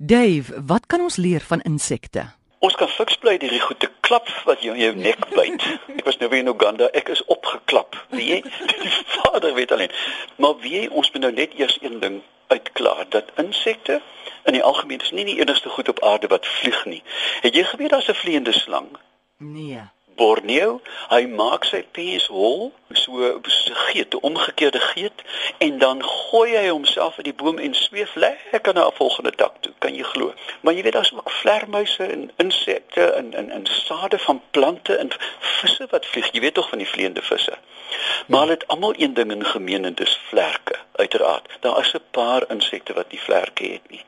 Dave, wat kan ons leer van insekte? Ons kan fiks bly deur die goed te klap wat jou in jou nek byt. Ek was nou weer in Uganda, ek is opgeklap. Jy? Die vader weet alleen. Maar wie ons moet nou net eers een ding uitklaar dat insekte in die algemeen is nie die enigste goed op aarde wat vlieg nie. Het jy geweet daar's 'n vliegende slang? Nee. Borneo, hy maak sy pens hol, so 'n geet, 'n omgekeerde geet en dan gooi hy homself uit die boom en sweef lekker na 'n volgende tak toe, kan jy glo. Maar jy weet daar's ook vlermuise en insekte en in in sade van plante en visse wat vlieg. Jy weet tog van die vleiende visse. Maar hulle het almal een ding in gemeen en dis vlerke, uiteraard. Daar is 'n paar insekte wat nie vlerke het nie.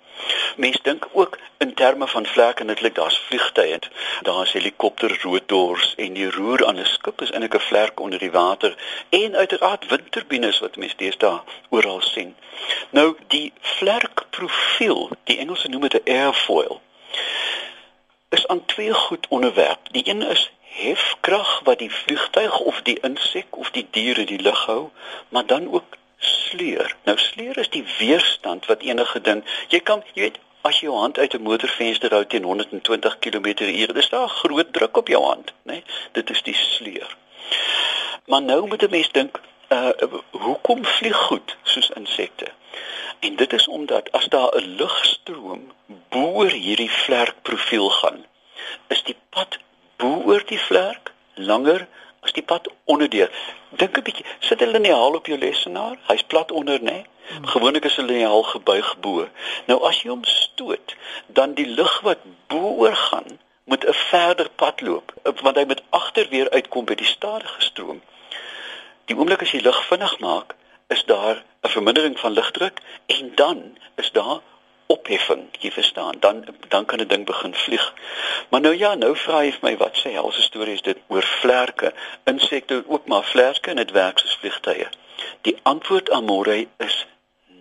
Mense dink ook terme van vlerke netlik daar's vliegtye. Daar's helikopterrotors en die roer aan 'n skip is eintlik 'n vlerk onder die water en uiteraard windturbines wat mense deesdae oral sien. Nou die vlerkprofiel, die Engelse noem dit 'n airfoil, is aan twee goed onderwerp. Die een is hefkrag wat die vliegtyg of die insek of die dier in die lug hou, maar dan ook sleur. Nou sleur is die weerstand wat enige ding, jy kan, jy weet, as jy jou hand uit 'n motorvenster hou teen 120 km/h, dis daar groot druk op jou hand, né? Nee? Dit is die sleur. Maar nou moet 'n mens dink, uh hoekom vlieg goed soos insekte? En dit is omdat as daar 'n lugstroom bo hierdie vlerkprofiel gaan, is die pad bo die vlerk langer as die pad onderdeur. Dink 'n bietjie, sit 'n liniaal op jou lesenaar, hy's plat onder, né? Nee? Hmm. Gewoonlik is 'n liniaal gebuig bo. Nou as jy hom stoot, dan die lug wat bo oor gaan, moet 'n verder pad loop, want hy moet agter weer uitkom by die stadige stroom. Die oomblik as jy lug vinnig maak, is daar 'n vermindering van lugdruk en dan is daar opheffing, jy verstaan, dan dan kan 'n ding begin vlieg. Maar nou ja, nou vra jy my wat sê helse storie is dit oor vlerke, insekte ook maar vlerke en dit werk soos vliegtye. Die antwoord aan môre is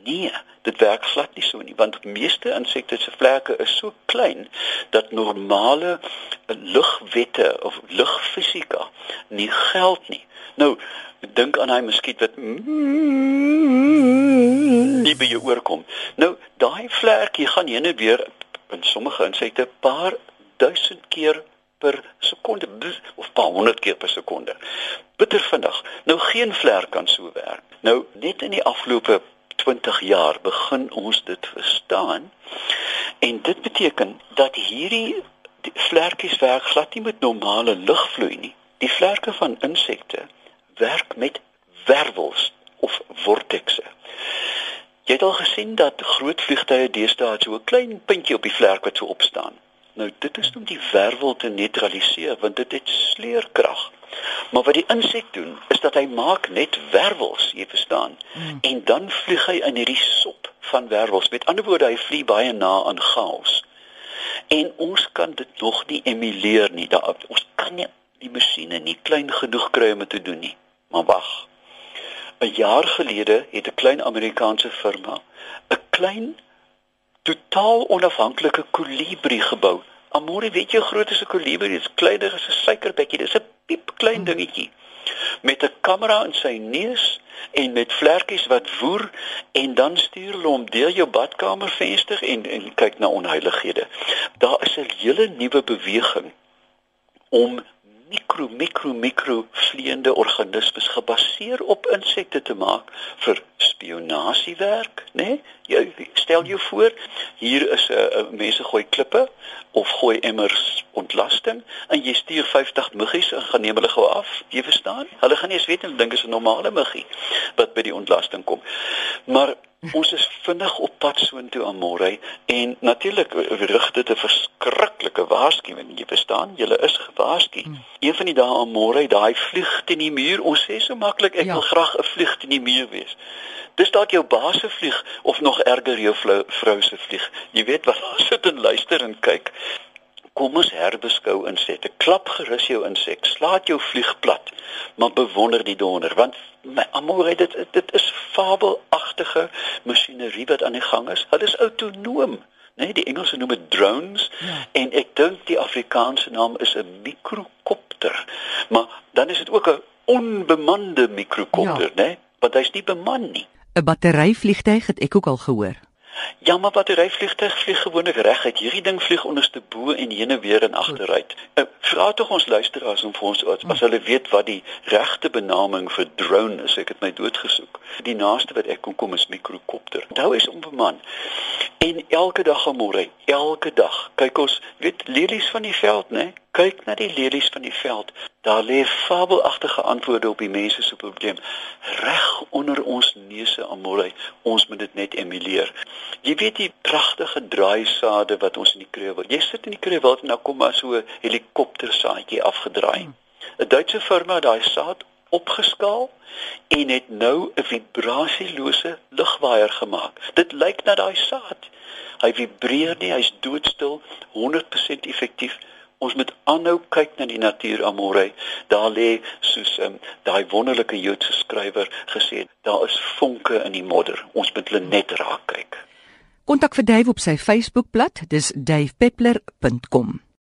nee, dit werk glad nie so nie, want meeste insekte se vlerke is so klein dat normale lugwette of lugfisika nie geld nie. Nou, dink aan hy muskiet wat nie by jou oorkom. Nou, daai vlekkie gaan heen en weer in sommige insekte paar duisend keer per sekonde of paar honderd keer per sekonde. Bitter vinnig. Nou geen vlerk kan so werk. Nou net in die afgelope 20 jaar begin ons dit verstaan. En dit beteken dat hierdie vlerkies werk glad nie met normale lugvloei nie. Die vlerke van insekte werk met wervels of vortekse. Jy het al gesien dat groot vliegtye deesdae so 'n klein puntjie op die vlerk wat so opstaan. Nou dit is om die wervel te neutraliseer want dit het sleurkrag. Maar wat die insek doen is dat hy maak net wervels, jy verstaan. Hmm. En dan vlieg hy in hierdie sop van wervels. Met ander woorde, hy vlieg baie na aan chaos. En ons kan dit nog nie emuleer nie. Daar ons kan nie die masjiene nie klein genoeg kry om dit te doen nie. Maar wag. 'n Jaar gelede het 'n klein Amerikaanse firma 'n klein totaal onafhanklike kolibrie gebou. Amore, weet jy hoe groot is 'n kolibrie? Dit is kleiner as 'n suikerbekkie. Dit is 'n klein dingetjie met 'n kamera in sy neus en met vlekkies wat woer en dan stuur hulle hom deur jou badkamervenster en en kyk na onheilighede. Daar is 'n hele nuwe beweging om mikro mikro mikro vleiende organismes gebaseer op insekte te maak vir spionasiewerk, né? Nee? Jy stel jou voor, hier is 'n uh, mense gooi klippe of gooi emmers ontlasting en jy stuur 50 muggies en gaan neem hulle gou af. Jy verstaan? Hulle gaan nie eens weet en dink is 'n normale muggie wat by die ontlasting kom. Maar ons is vinnig op pad soontoe aan môre en natuurlik rig dit 'n verskriklike waarskuwing jy verstaan jy is gewaarsku hmm. een van die dae aan môre daai vlieg teen die muur. Ons sê so maklik ek ja. wil graag 'n vlieg teen die muur wees. Dis dalk jou baas se vlieg of nog erger jou vrou se vlieg. Jy weet wat sit en luister en kyk Kom ons herbeskou insekte. Klap gerus jou insek, slaat jou vlieg plat, maar bewonder die donder want my amore dit dit is fabelagtige masjinerie wat aan die gang is. Hulle is autonoom. Nee, die Engelse noem dit drones ja. en ek dink die Afrikaanse naam is 'n mikrokopter. Maar dan is dit ook 'n onbemande mikrokopter, ja. né? Nee? Want hy's nie beman nie. 'n Batteryvliegtuig het ek ook al gehoor. Ja, maar batteryvliegtuig vlieg gewoonlik reguit. Hierdie ding vlieg onderste bo en heen en weer en agteruit. Uh, vra tog ons luisteraars om vir ons as, as hulle weet wat die regte benaming vir drone is. Ek het my doodgesoek. Die naaste wat ek kon kom is mikrokopter. Onthou is onbeman. En elke dag gaan môre, elke dag kyk ons, weet lelies van die veld, né? Kyk na die lelies van die veld. Daar lê fabelagtige antwoorde op die mense se probleem reg onder ons neuse almorei. Ons moet dit net emuleer. Jy weet die pragtige draaisade wat ons in die kreuwel. Jy sit in die kreuwel en nou kom maar so 'n helikopter saadjie afgedraai. 'n Duitse firma het daai saad opgeskaal en het nou 'n vibrasielose lugwaier gemaak. Dit lyk na daai saad. Hy vibreer nie, hy's doodstil, 100% effektief. Ons moet aanhou kyk na die natuur amore. Daar lê soos um, daai wonderlike Joodse skrywer gesê, daar is vonke in die modder. Ons moet hulle net raak kyk. Kontak vir Dave op sy Facebookblad, dis davepeppler.com.